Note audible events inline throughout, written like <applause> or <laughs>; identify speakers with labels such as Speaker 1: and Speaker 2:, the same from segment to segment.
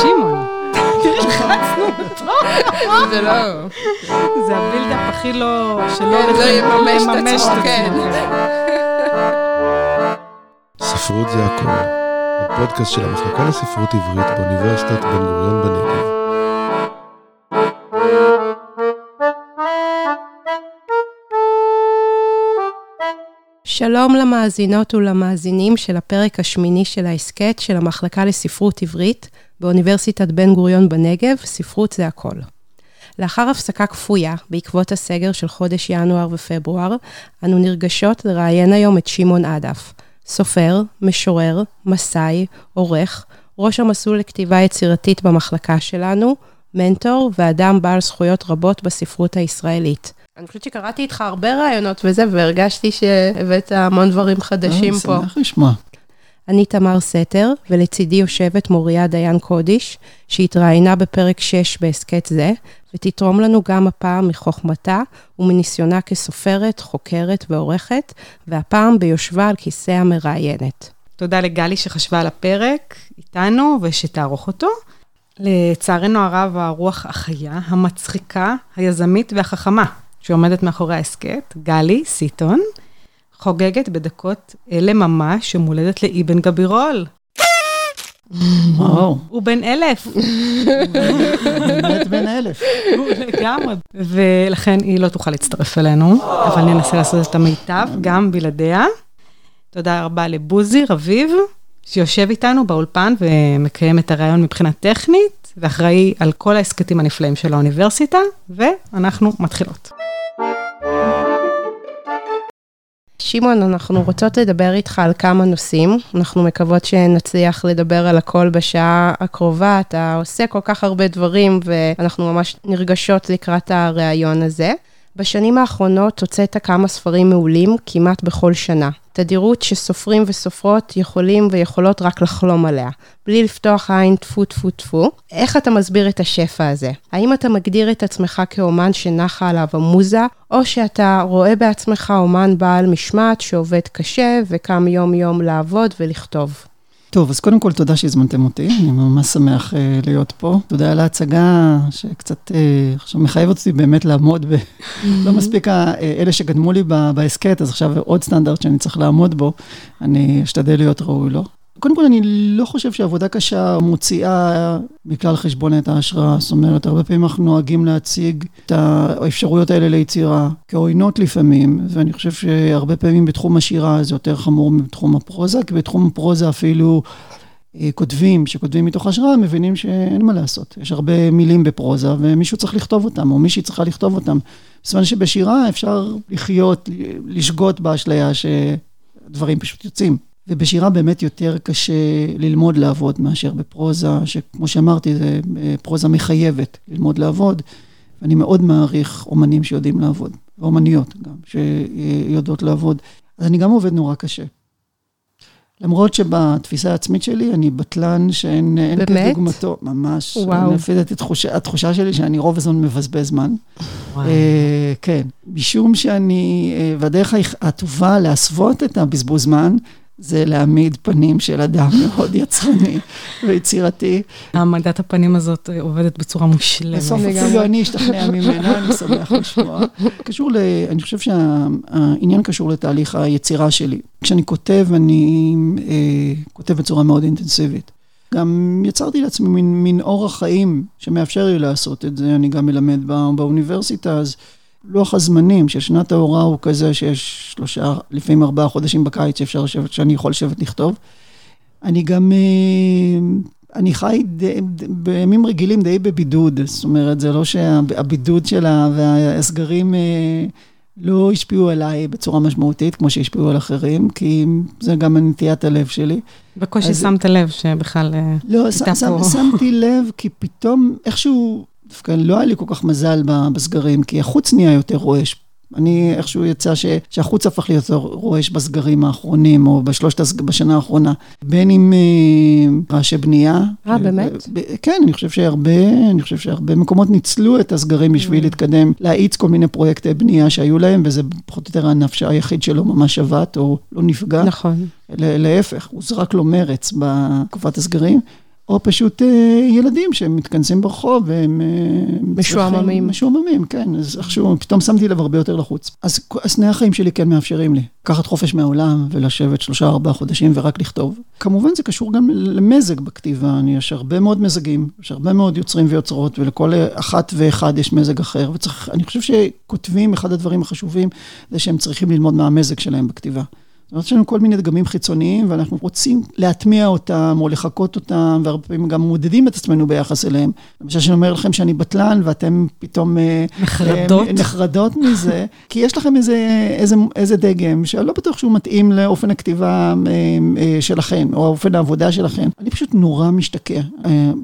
Speaker 1: שמעון. זה לא... זה הבילדאפ הכי לא... שלא
Speaker 2: כן, לא יממש את
Speaker 1: לממש
Speaker 2: עצמו, כן.
Speaker 3: ספרות זה הכל. הפודקאסט של המחלקה לספרות עברית באוניברסיטת בן גוריון בנגב.
Speaker 4: שלום למאזינות ולמאזינים של הפרק השמיני של ההסכת של המחלקה לספרות עברית באוניברסיטת בן גוריון בנגב, ספרות זה הכל. לאחר הפסקה כפויה בעקבות הסגר של חודש ינואר ופברואר, אנו נרגשות לראיין היום את שמעון עדף, סופר, משורר, מסאי, עורך, ראש המסלול לכתיבה יצירתית במחלקה שלנו, מנטור ואדם בעל זכויות רבות בספרות הישראלית. אני חושבת שקראתי איתך הרבה רעיונות וזה, והרגשתי שהבאת המון דברים חדשים
Speaker 5: אני
Speaker 4: פה.
Speaker 5: שמח לשמוע.
Speaker 4: אני תמר סתר, ולצידי יושבת מוריה דיין קודיש, שהתראיינה בפרק 6 בהסכת זה, ותתרום לנו גם הפעם מחוכמתה ומניסיונה כסופרת, חוקרת ועורכת, והפעם ביושבה על כיסא המראיינת.
Speaker 1: תודה לגלי שחשבה על הפרק איתנו ושתערוך אותו. לצערנו הרב, הרוח החיה, המצחיקה, היזמית והחכמה שעומדת מאחורי ההסכת, גלי סיטון, חוגגת בדקות אלה ממש יום הולדת לאבן גבירול.
Speaker 5: וואו,
Speaker 1: הוא בן אלף,
Speaker 5: באמת בן אלף.
Speaker 1: הוא לגמרי. ולכן היא לא תוכל להצטרף אלינו, אבל ננסה לעשות את המיטב, גם בלעדיה. תודה רבה לבוזי רביב, שיושב איתנו באולפן ומקיים את הרעיון מבחינה טכנית, ואחראי על כל ההסכתים הנפלאים של האוניברסיטה, ואנחנו מתחילות.
Speaker 4: שמעון, אנחנו רוצות לדבר איתך על כמה נושאים. אנחנו מקוות שנצליח לדבר על הכל בשעה הקרובה. אתה עושה כל כך הרבה דברים, ואנחנו ממש נרגשות לקראת הראיון הזה. בשנים האחרונות הוצאת כמה ספרים מעולים כמעט בכל שנה. תדירות שסופרים וסופרות יכולים ויכולות רק לחלום עליה, בלי לפתוח עין טפו טפו טפו. איך אתה מסביר את השפע הזה? האם אתה מגדיר את עצמך כאומן שנחה עליו המוזה, או שאתה רואה בעצמך אומן בעל משמעת שעובד קשה וקם יום-יום לעבוד ולכתוב?
Speaker 5: טוב, אז קודם כל תודה שהזמנתם אותי, אני ממש שמח uh, להיות פה. תודה על ההצגה שקצת uh, עכשיו מחייבת אותי באמת לעמוד ב... <laughs> לא מספיק ה- אה, אלה שקדמו לי בהסכת, אז עכשיו עוד סטנדרט שאני צריך לעמוד בו, אני אשתדל להיות ראוי לו. קודם כל, אני לא חושב שעבודה קשה מוציאה מכלל חשבון את ההשראה. זאת אומרת, הרבה פעמים אנחנו נוהגים להציג את האפשרויות האלה ליצירה כעוינות לפעמים, ואני חושב שהרבה פעמים בתחום השירה זה יותר חמור מבתחום הפרוזה, כי בתחום הפרוזה אפילו אה, כותבים שכותבים מתוך השראה מבינים שאין מה לעשות. יש הרבה מילים בפרוזה ומישהו צריך לכתוב אותם, או מישהי צריכה לכתוב אותם. בזמן שבשירה אפשר לחיות, לשגות באשליה שדברים פשוט יוצאים. ובשירה באמת יותר קשה ללמוד לעבוד מאשר בפרוזה, שכמו שאמרתי, זה אה, פרוזה מחייבת ללמוד לעבוד, ואני מאוד מעריך אומנים שיודעים לעבוד, ואומניות גם, שיודעות לעבוד. אז אני גם עובד נורא קשה. למרות שבתפיסה העצמית שלי, אני בטלן שאין? כדוגמתו, ממש.
Speaker 4: וואו.
Speaker 5: לפי דעתי, התחושה, התחושה שלי שאני רוב הזמן מבזבז זמן.
Speaker 1: וואי.
Speaker 5: אה, כן, משום שאני, אה, והדרך הטובה להסוות את הבזבוז זמן, זה להעמיד פנים של אדם <laughs> מאוד יצרני ויצירתי.
Speaker 1: העמדת הפנים הזאת אה, עובדת בצורה מושלמת.
Speaker 5: בסוף. אפילו אני אשתכנע ממנה, אני שמח לשמוע. קשור ל... אני חושב שהעניין קשור לתהליך היצירה שלי. כשאני כותב, אני אה, כותב בצורה מאוד אינטנסיבית. גם יצרתי לעצמי מין, מין אורח חיים שמאפשר לי לעשות את זה. אני גם מלמד בא, באוניברסיטה, אז לוח הזמנים של שנת ההוראה הוא כזה שיש שלושה, לפעמים ארבעה חודשים בקיץ שאפשר לשבת, שאני יכול לשבת לכתוב. אני גם, אה, אני חי די, בימים רגילים די בבידוד, זאת אומרת, זה לא שהבידוד שלה והסגרים אה, לא השפיעו עליי בצורה משמעותית, כמו שהשפיעו על אחרים, כי זה גם נטיית הלב שלי.
Speaker 1: בקושי
Speaker 5: אז-
Speaker 1: שמת לב שבכלל אה,
Speaker 5: לא,
Speaker 1: הייתה פה.
Speaker 5: שמתי לב, כי פתאום איכשהו, דווקא לא היה לי כל כך מזל בסגרים, כי החוץ נהיה יותר רועש. אני איכשהו יצא ש, שהחוץ הפך להיות רועש בסגרים האחרונים, או בשלושת, הסג- בשנה האחרונה. בין אם אה, רעשי בנייה.
Speaker 4: אה, באמת?
Speaker 5: ב- כן, אני חושב שהרבה, אני חושב שהרבה מקומות ניצלו את הסגרים בשביל להתקדם, להאיץ כל מיני פרויקטי בנייה שהיו להם, וזה פחות או יותר הענף היחיד שלא ממש שבת או לא נפגע.
Speaker 4: נכון.
Speaker 5: להפך, הוא זרק לו מרץ בתקופת הסגרים. או פשוט אה, ילדים שהם מתכנסים ברחוב והם... אה,
Speaker 4: משועממים.
Speaker 5: משועממים, כן. אז איכשהו, פתאום שמתי לב הרבה יותר לחוץ. אז, תנאי החיים שלי כן מאפשרים לי. לקחת חופש מהעולם ולשבת שלושה, ארבעה חודשים ורק לכתוב. כמובן זה קשור גם למזג בכתיבה. אני, יש הרבה מאוד מזגים, יש הרבה מאוד יוצרים ויוצרות, ולכל אחת ואחד יש מזג אחר. וצריך, אני חושב שכותבים, אחד הדברים החשובים זה שהם צריכים ללמוד מהמזג שלהם בכתיבה. יש לנו כל מיני דגמים חיצוניים, ואנחנו רוצים להטמיע אותם או לחקות אותם, והרבה פעמים גם מודדים את עצמנו ביחס אליהם. למשל, שאני אומר לכם שאני בטלן, ואתם פתאום... אה,
Speaker 1: נחרדות.
Speaker 5: אה, נחרדות מזה, <laughs> כי יש לכם איזה, איזה, איזה דגם, שאני לא בטוח שהוא מתאים לאופן הכתיבה אה, שלכם, או אופן העבודה שלכם. אני פשוט נורא משתקע.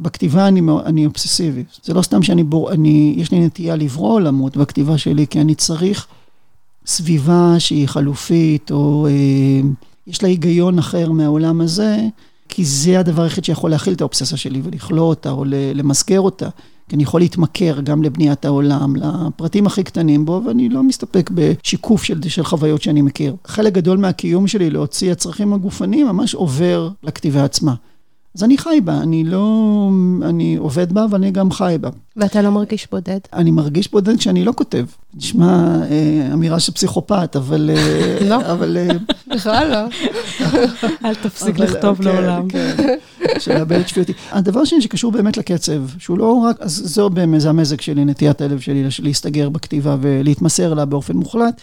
Speaker 5: בכתיבה אני, אני אובססיבי. זה לא סתם שאני בור... אני, יש לי נטייה לברוא עולמות בכתיבה שלי, כי אני צריך סביבה שהיא חלופית, או אה, יש לה היגיון אחר מהעולם הזה, כי זה הדבר היחיד שיכול להכיל את האובססיה שלי ולכלוא אותה, או למסגר אותה. כי אני יכול להתמכר גם לבניית העולם, לפרטים הכי קטנים בו, ואני לא מסתפק בשיקוף של, של חוויות שאני מכיר. חלק גדול מהקיום שלי להוציא הצרכים הגופניים ממש עובר לכתיבה עצמה. אז אני חי בה, אני לא... אני עובד בה, אבל אני גם חי בה.
Speaker 4: ואתה לא מרגיש בודד?
Speaker 5: אני מרגיש בודד כשאני לא כותב. נשמע אה, אמירה של פסיכופת, אבל... אה, <laughs>
Speaker 4: לא.
Speaker 5: אבל... אה,
Speaker 4: בכלל לא. <laughs>
Speaker 1: אל תפסיק לכתוב
Speaker 5: כן,
Speaker 1: לעולם.
Speaker 5: כן, של לאבד את שפיותי. הדבר השני שקשור באמת לקצב, שהוא לא רק, אז זו באמת, זה המזג שלי, נטיית הלב שלי, להסתגר בכתיבה ולהתמסר לה באופן מוחלט.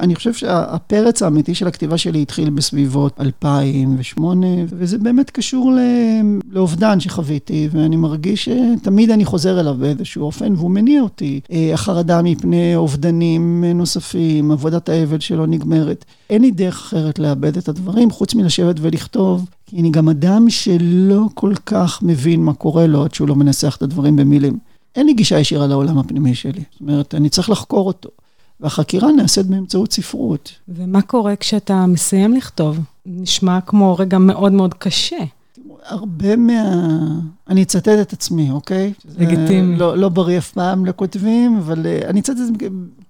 Speaker 5: אני חושב שהפרץ האמיתי של הכתיבה שלי התחיל בסביבות 2008, וזה באמת קשור לאובדן שחוויתי, ואני מרגיש שתמיד אני חוזר אליו באיזשהו אופן, והוא מניע אותי. אה, החרדה מפני אובדנים נוספים, עבודת האבל שלא נגמרת. אין לי דרך אחרת לאבד את הדברים, חוץ מלשבת ולכתוב, כי אני גם אדם שלא כל כך מבין מה קורה לו עד שהוא לא מנסח את הדברים במילים. אין לי גישה ישירה לעולם הפנימי שלי. זאת אומרת, אני צריך לחקור אותו. והחקירה נעשית באמצעות ספרות.
Speaker 1: ומה קורה כשאתה מסיים לכתוב? נשמע כמו רגע מאוד מאוד קשה.
Speaker 5: הרבה מה... אני אצטט את עצמי, אוקיי?
Speaker 1: לגיטימי.
Speaker 5: זה לא, לא בריא אף פעם לכותבים, אבל אה, אני אצטט את זה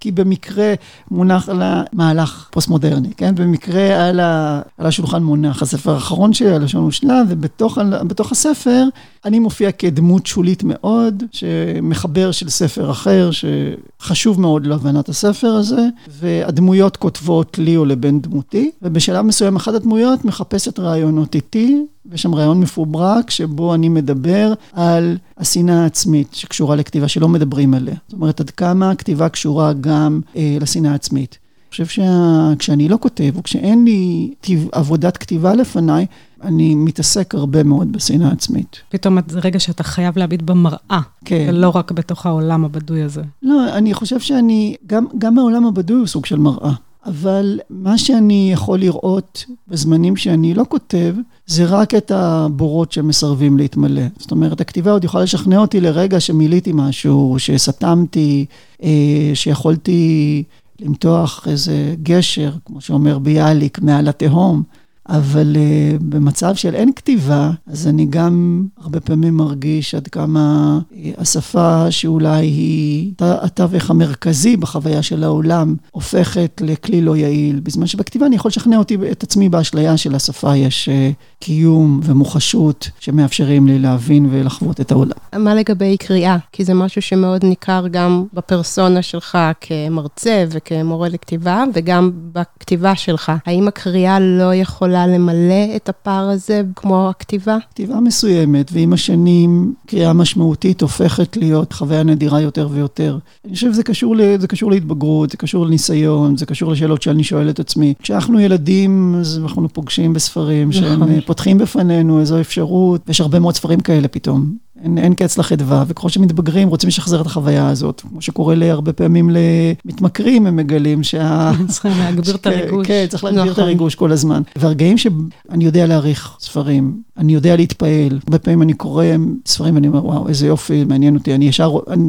Speaker 5: כי במקרה מונח על המהלך פוסט-מודרני, כן? במקרה על, ה... על השולחן מונח הספר האחרון שלי, הלשון ושלב, ובתוך הספר אני מופיע כדמות שולית מאוד, שמחבר של ספר אחר, שחשוב מאוד להבנת הספר הזה, והדמויות כותבות לי או לבן דמותי, ובשלב מסוים אחת הדמויות מחפשת רעיונות איתי, ויש שם רעיון מפוברק שבו אני מדבר על השנאה העצמית שקשורה לכתיבה שלא מדברים עליה. זאת אומרת, עד כמה הכתיבה קשורה גם אה, לשנאה העצמית. אני חושב שכשאני לא כותב, או כשאין לי טבע- עבודת כתיבה לפניי, אני מתעסק הרבה מאוד בשנאה העצמית.
Speaker 1: פתאום זה רגע שאתה חייב להביט במראה,
Speaker 5: כן.
Speaker 1: ולא רק בתוך העולם הבדוי הזה.
Speaker 5: לא, אני חושב שאני, גם, גם העולם הבדוי הוא סוג של מראה. אבל מה שאני יכול לראות בזמנים שאני לא כותב, זה רק את הבורות שמסרבים להתמלא. זאת אומרת, הכתיבה עוד יכולה לשכנע אותי לרגע שמילאתי משהו, שסתמתי, אה, שיכולתי למתוח איזה גשר, כמו שאומר ביאליק, מעל התהום. אבל uh, במצב של אין כתיבה, אז אני גם הרבה פעמים מרגיש עד כמה uh, השפה שאולי היא הת- התווך המרכזי בחוויה של העולם, הופכת לכלי לא יעיל. בזמן שבכתיבה אני יכול לשכנע אותי, את עצמי באשליה של השפה יש uh, קיום ומוחשות שמאפשרים לי להבין ולחוות את העולם.
Speaker 4: מה לגבי קריאה? כי זה משהו שמאוד ניכר גם בפרסונה שלך כמרצה וכמורה לכתיבה, וגם בכתיבה שלך. האם הקריאה לא יכולה למלא את הפער הזה כמו הכתיבה?
Speaker 5: כתיבה מסוימת, ועם השנים קריאה משמעותית הופכת להיות חוויה נדירה יותר ויותר. אני חושב שזה קשור, ל, זה קשור להתבגרות, זה קשור לניסיון, זה קשור לשאלות שאני שואל את עצמי. כשאנחנו ילדים, אז אנחנו פוגשים בספרים שהם
Speaker 4: נכון.
Speaker 5: אה, פותחים בפנינו איזו אפשרות, ויש הרבה מאוד ספרים כאלה פתאום. אין, אין קץ לחדווה, וככל שמתבגרים רוצים לשחזר את החוויה הזאת. כמו שקורה להרבה פעמים למתמכרים, הם מגלים שה... <laughs>
Speaker 1: צריכים להגביר את
Speaker 5: כן,
Speaker 1: הריגוש.
Speaker 5: כן, צריך להגביר את
Speaker 4: נכון.
Speaker 5: הריגוש כל הזמן. והרגעים שאני יודע להעריך ספרים, אני יודע להתפעל, הרבה פעמים אני קורא ספרים ואני אומר, וואו, איזה יופי, מעניין אותי, אני ישר, אני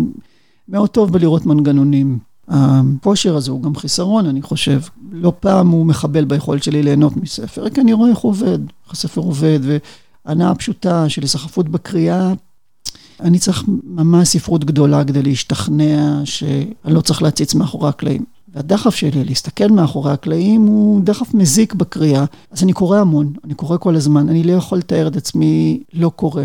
Speaker 5: מאוד טוב בלראות מנגנונים. הכושר הזה הוא גם חיסרון, אני חושב. לא פעם הוא מחבל ביכולת שלי ליהנות מספר, כי אני רואה איך הוא עובד, איך הספר עובד, והנאה פשוטה של היסחפות בקריאה. אני צריך ממש ספרות גדולה כדי להשתכנע שאני לא צריך להציץ מאחורי הקלעים. והדחף שלי להסתכל מאחורי הקלעים הוא דחף מזיק בקריאה. אז אני קורא המון, אני קורא כל הזמן, אני לא יכול לתאר את עצמי לא קורא.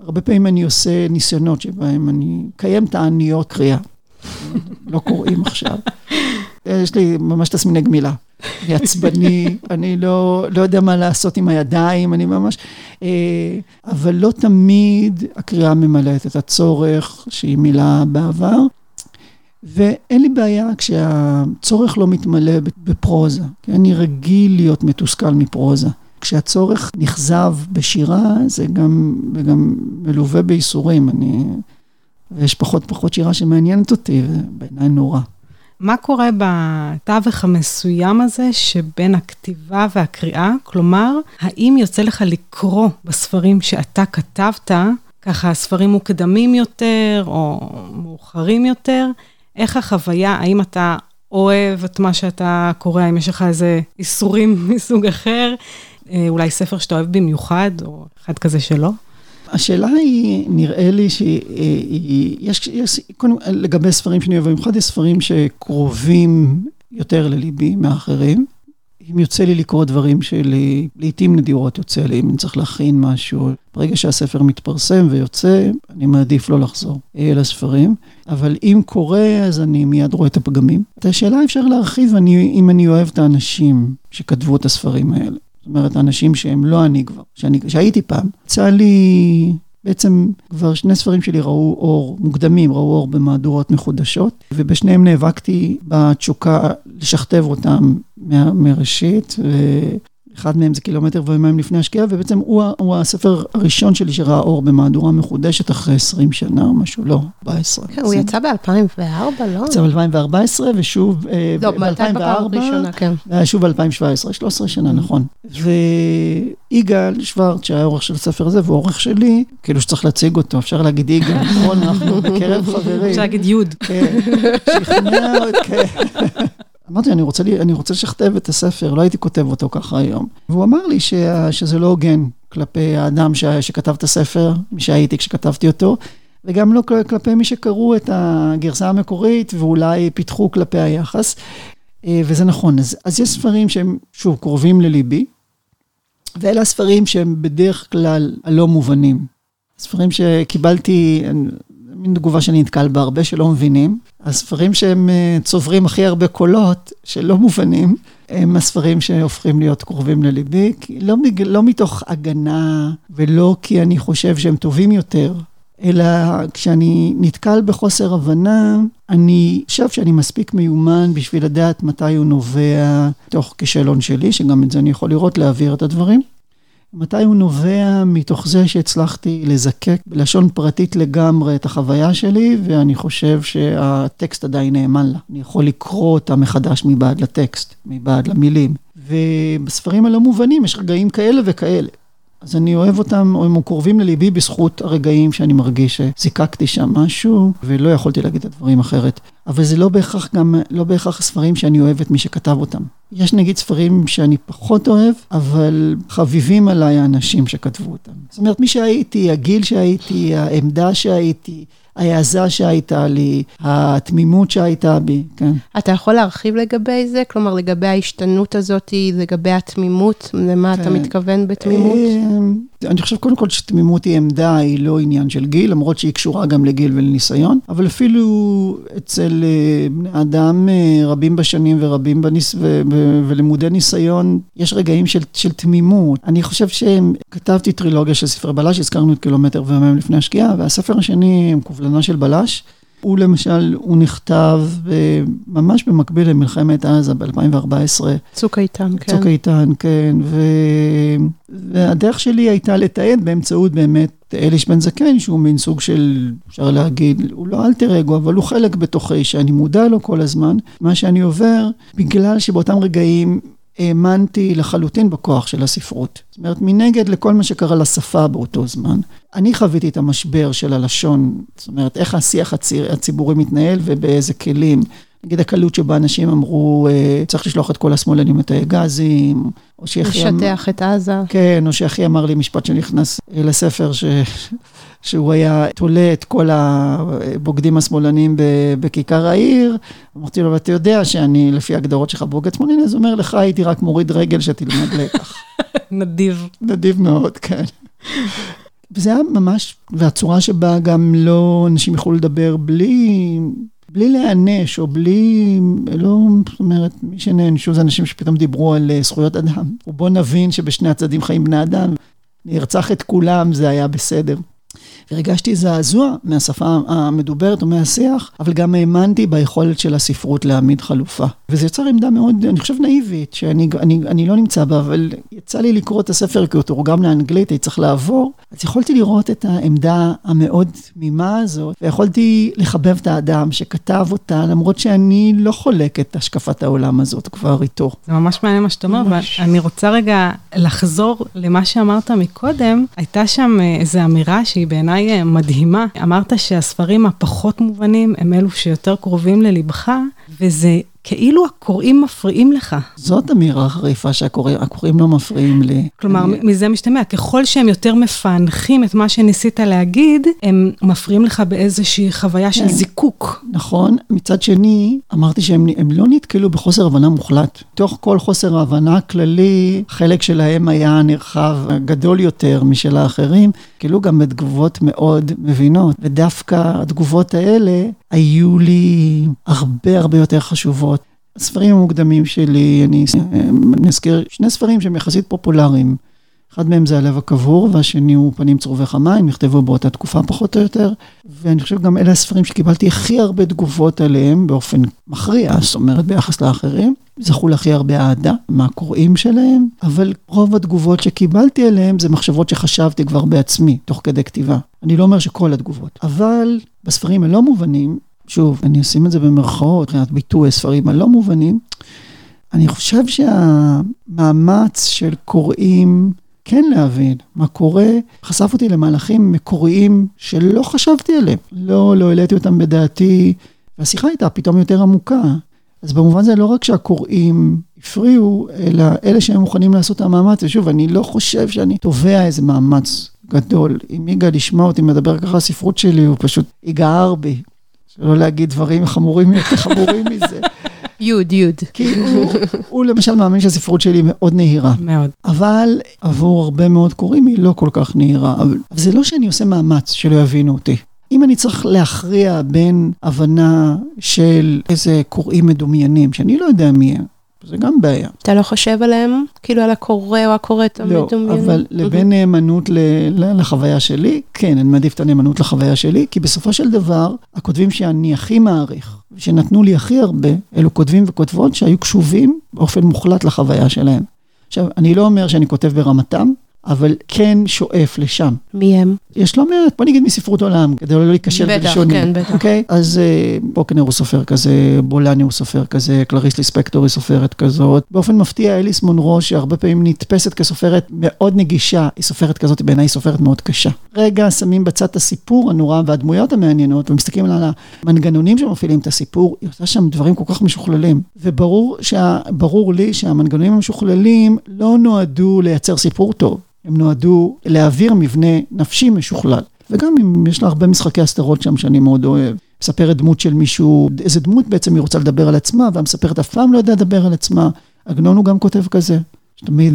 Speaker 5: הרבה פעמים אני עושה ניסיונות שבהם אני מקיים תעניות קריאה. לא קוראים עכשיו. <laughs> יש לי ממש תסמיני גמילה. אני <laughs> עצבני, אני לא, לא יודע מה לעשות עם הידיים, אני ממש... אה, אבל לא תמיד הקריאה ממלאת את הצורך שהיא מילה בעבר. ואין לי בעיה כשהצורך לא מתמלא בפרוזה, כי אני רגיל להיות מתוסכל מפרוזה. כשהצורך נכזב בשירה, זה גם, גם מלווה בייסורים. אני, ויש פחות פחות שירה שמעניינת אותי, ובעיניי נורא.
Speaker 1: מה קורה בתווך המסוים הזה שבין הכתיבה והקריאה? כלומר, האם יוצא לך לקרוא בספרים שאתה כתבת, ככה ספרים מוקדמים יותר או מאוחרים יותר? איך החוויה, האם אתה אוהב את מה שאתה קורא, האם יש לך איזה איסורים <laughs> מסוג אחר? אה, אולי ספר שאתה אוהב במיוחד, או אחד כזה שלא?
Speaker 5: השאלה היא, נראה לי שיש, יש, קודם, לגבי ספרים שאני אוהב, במיוחד יש ספרים שקרובים יותר לליבי מאחרים. אם יוצא לי לקרוא דברים שלי, לעיתים נדירות יוצא לי, אם אני צריך להכין משהו. ברגע שהספר מתפרסם ויוצא, אני מעדיף לא לחזור לספרים. אבל אם קורה, אז אני מיד רואה את הפגמים. את השאלה אפשר להרחיב אני, אם אני אוהב את האנשים שכתבו את הספרים האלה. אומרת, אנשים שהם לא אני כבר, שאני, שהייתי פעם. יצא לי בעצם כבר שני ספרים שלי ראו אור, מוקדמים, ראו אור במהדורות מחודשות, ובשניהם נאבקתי בתשוקה לשכתב אותם מה, מראשית, אחד מהם זה קילומטר ויומיים לפני השקיעה, ובעצם הוא, הוא הספר הראשון שלי שראה אור במהדורה מחודשת אחרי 20 שנה או משהו, לא, 14.
Speaker 4: כן, הוא יצא ב-2004, לא?
Speaker 5: יצא ב-2014, ושוב
Speaker 4: לא, ב-2004, כן.
Speaker 5: ושוב ב-2017, 13 שנה, נכון. ויגאל שוורט, שהיה עורך של הספר הזה, והוא עורך שלי, כאילו שצריך להציג אותו, אפשר להגיד יגאל, נכון, אנחנו בקרב חברים.
Speaker 1: אפשר להגיד יוד.
Speaker 5: כן, שכנע, כן. אמרתי, אני רוצה, אני רוצה לשכתב את הספר, לא הייתי כותב אותו ככה היום. והוא אמר לי ש, שזה לא הוגן כלפי האדם ש, שכתב את הספר, מי שהייתי כשכתבתי אותו, וגם לא כלפי מי שקראו את הגרסה המקורית ואולי פיתחו כלפי היחס. אה, וזה נכון, אז, אז יש ספרים שהם, שוב, קרובים לליבי, ואלה הספרים שהם בדרך כלל הלא מובנים. ספרים שקיבלתי, מין תגובה שאני נתקל בה הרבה שלא מבינים. הספרים שהם אה, צוברים הכי הרבה קולות, שלא מובנים, הם הספרים שהופכים להיות קרובים לליבי, לא, לא מתוך הגנה ולא כי אני חושב שהם טובים יותר, אלא כשאני נתקל בחוסר הבנה, אני חושב שאני מספיק מיומן בשביל לדעת מתי הוא נובע תוך כישלון שלי, שגם את זה אני יכול לראות, להעביר את הדברים. מתי הוא נובע מתוך זה שהצלחתי לזקק בלשון פרטית לגמרי את החוויה שלי, ואני חושב שהטקסט עדיין נאמן לה. אני יכול לקרוא אותה מחדש מבעד לטקסט, מבעד למילים. ובספרים הלא מובנים יש רגעים כאלה וכאלה. אז אני אוהב אותם, או הם קרובים לליבי בזכות הרגעים שאני מרגיש שזיקקתי שם משהו, ולא יכולתי להגיד את הדברים אחרת. אבל זה לא בהכרח גם, לא בהכרח הספרים שאני אוהב את מי שכתב אותם. יש נגיד ספרים שאני פחות אוהב, אבל חביבים עליי האנשים שכתבו אותם. זאת אומרת, מי שהייתי, הגיל שהייתי, העמדה שהייתי, ההעזה שהייתה לי, התמימות שהייתה בי, כן.
Speaker 4: אתה יכול להרחיב לגבי זה? כלומר, לגבי ההשתנות הזאת, לגבי התמימות, למה כן. אתה מתכוון בתמימות?
Speaker 5: אני חושב קודם כל שתמימות היא עמדה, היא לא עניין של גיל, למרות שהיא קשורה גם לגיל ולניסיון, אבל אפילו אצל אה, בני אדם אה, רבים בשנים ורבים בניס... ו... ולמודי ניסיון, יש רגעים של, של תמימות. אני חושב שכתבתי טרילוגיה של ספרי בלש, הזכרנו את קילומטר ויומיים לפני השקיעה, והספר השני, קובלנה של בלש, הוא למשל, הוא נכתב ממש במקביל למלחמת עזה ב-2014.
Speaker 4: צוק איתן, כן.
Speaker 5: צוק איתן, כן. ו... והדרך שלי הייתה לתעד באמצעות באמת אליש בן זקן, שהוא מין סוג של, אפשר להגיד, הוא לא אלטר אגו, אבל הוא חלק בתוכי, שאני מודע לו כל הזמן, מה שאני עובר, בגלל שבאותם רגעים האמנתי לחלוטין בכוח של הספרות. זאת אומרת, מנגד לכל מה שקרה לשפה באותו זמן. אני חוויתי את המשבר של הלשון, זאת אומרת, איך השיח הציבורי מתנהל ובאיזה כלים. נגיד הקלות שבה אנשים אמרו, אה, צריך לשלוח את כל השמאלנים לתאי גזים,
Speaker 4: או שיחי... לשטח את עזה.
Speaker 5: כן, או שיחי אמר לי משפט שנכנס לספר, ש... שהוא היה תולה את כל הבוגדים השמאלנים בכיכר העיר. אמרתי לו, ואתה יודע שאני, לפי ההגדרות שלך, בוגד שמאלני, אז הוא אומר, לך הייתי רק מוריד רגל שתלמד לקח. <laughs>
Speaker 1: נדיב.
Speaker 5: נדיב מאוד, כן. וזה היה ממש, והצורה שבה גם לא אנשים יכולו לדבר בלי, בלי להיענש, או בלי, לא, זאת אומרת, מי שנענשו זה אנשים שפתאום דיברו על אה, זכויות אדם. ובוא נבין שבשני הצדדים חיים בני אדם, נרצח את כולם, זה היה בסדר. והרגשתי זעזוע מהשפה המדוברת או מהשיח, אבל גם האמנתי ביכולת של הספרות להעמיד חלופה. וזה יצר עמדה מאוד, אני חושב, נאיבית, שאני אני, אני לא נמצא בה, אבל יצא לי לקרוא את הספר כי הוא תורגם לאנגלית, הייתי צריך לעבור, אז יכולתי לראות את העמדה המאוד תמימה הזאת, ויכולתי לחבב את האדם שכתב אותה, למרות שאני לא חולק את השקפת העולם הזאת כבר איתו.
Speaker 1: זה ממש מעניין מה שאתה אומר, ואני רוצה רגע לחזור למה שאמרת מקודם. הייתה שם אה, איזו אמירה שהיא בעיניי אה, מדהימה. אמרת שהספרים הפחות מובנים הם אלו שיותר קרובים ללבך, וזה כאילו הקוראים מפריעים לך.
Speaker 5: זאת אמירה חריפה שהקוראים לא מפריעים לי.
Speaker 1: כלומר, אני... מזה משתמע, ככל שהם יותר מפענחים את מה שניסית להגיד, הם מפריעים לך באיזושהי חוויה של כן. זיקוק.
Speaker 5: נכון. מצד שני, אמרתי שהם לא נתקלו בחוסר הבנה מוחלט. תוך כל חוסר ההבנה הכללי, חלק שלהם היה נרחב גדול יותר משל האחרים, כאילו גם בתגובות מאוד מבינות. ודווקא התגובות האלה היו לי הרבה הרבה יותר חשובות. הספרים המוקדמים שלי, אני אזכיר שני ספרים שהם יחסית פופולריים. אחד מהם זה הלב הקבור, והשני הוא פנים צרובי חמה, הם נכתבו באותה תקופה פחות או יותר. ואני חושב גם אלה הספרים שקיבלתי הכי הרבה תגובות עליהם באופן מכריע, זאת אומרת ביחס לאחרים. זכו להכי הרבה אהדה מהקוראים שלהם, אבל רוב התגובות שקיבלתי עליהם זה מחשבות שחשבתי כבר בעצמי, תוך כדי כתיבה. אני לא אומר שכל התגובות, אבל בספרים הלא מובנים, שוב, אני אשים את זה במרכאות, מבחינת ביטוי הספרים הלא מובנים, אני חושב שהמאמץ של קוראים כן להבין מה קורה, חשף אותי למהלכים מקוריים שלא חשבתי עליהם. לא, לא העליתי אותם בדעתי, והשיחה הייתה פתאום יותר עמוקה. אז במובן זה לא רק שהקוראים הפריעו, אלא אלה שהם מוכנים לעשות את המאמץ, ושוב, אני לא חושב שאני תובע איזה מאמץ גדול. אם יגאל ישמע אותי מדבר ככה הספרות שלי, הוא פשוט יגער בי. שלא להגיד דברים חמורים יותר חמורים מזה.
Speaker 4: יוד, יוד.
Speaker 5: כי הוא, הוא למשל מאמין שהספרות שלי מאוד נהירה.
Speaker 1: מאוד.
Speaker 5: אבל עבור הרבה מאוד קוראים היא לא כל כך נהירה. אבל זה לא שאני עושה מאמץ שלא יבינו אותי. אם אני צריך להכריע בין הבנה של איזה קוראים מדומיינים, שאני לא יודע מי הם, זה גם בעיה.
Speaker 4: אתה לא חושב עליהם? כאילו על הקורא או הקוראת המדומיינים?
Speaker 5: לא, אבל לבין נאמנות לחוויה שלי, כן, אני מעדיף את הנאמנות לחוויה שלי, כי בסופו של דבר, הכותבים שאני הכי מעריך, שנתנו לי הכי הרבה, אלו כותבים וכותבות שהיו קשובים באופן מוחלט לחוויה שלהם. עכשיו, אני לא אומר שאני כותב ברמתם, אבל כן שואף לשם.
Speaker 4: מי הם?
Speaker 5: יש לא מעט, בוא נגיד מספרות עולם, כדי לא להיכשל בלשונים.
Speaker 4: בטח, כן, בטח.
Speaker 5: אוקיי? אז בוקנר הוא סופר כזה, בולני הוא סופר כזה, קלריס ליספקטור היא סופרת כזאת. באופן מפתיע, אליס מונרו, שהרבה פעמים נתפסת כסופרת מאוד נגישה, היא סופרת כזאת, בעיניי היא סופרת מאוד קשה. רגע, שמים בצד את הסיפור הנורא והדמויות המעניינות, ומסתכלים על המנגנונים שמפעילים את הסיפור, היא עושה שם דברים כל כך משוכללים. וברור שה, לי שהמנגנונים המשוכללים לא נועדו לייצר סיפור טוב. הם נועדו להעביר מבנה נפשי משוכלל. וגם אם יש לה הרבה משחקי הסתרות שם שאני מאוד אוהב. מספרת דמות של מישהו, איזה דמות בעצם היא רוצה לדבר על עצמה, והמספרת אף פעם לא יודעת לדבר על עצמה. עגנון הוא גם כותב כזה. שתמיד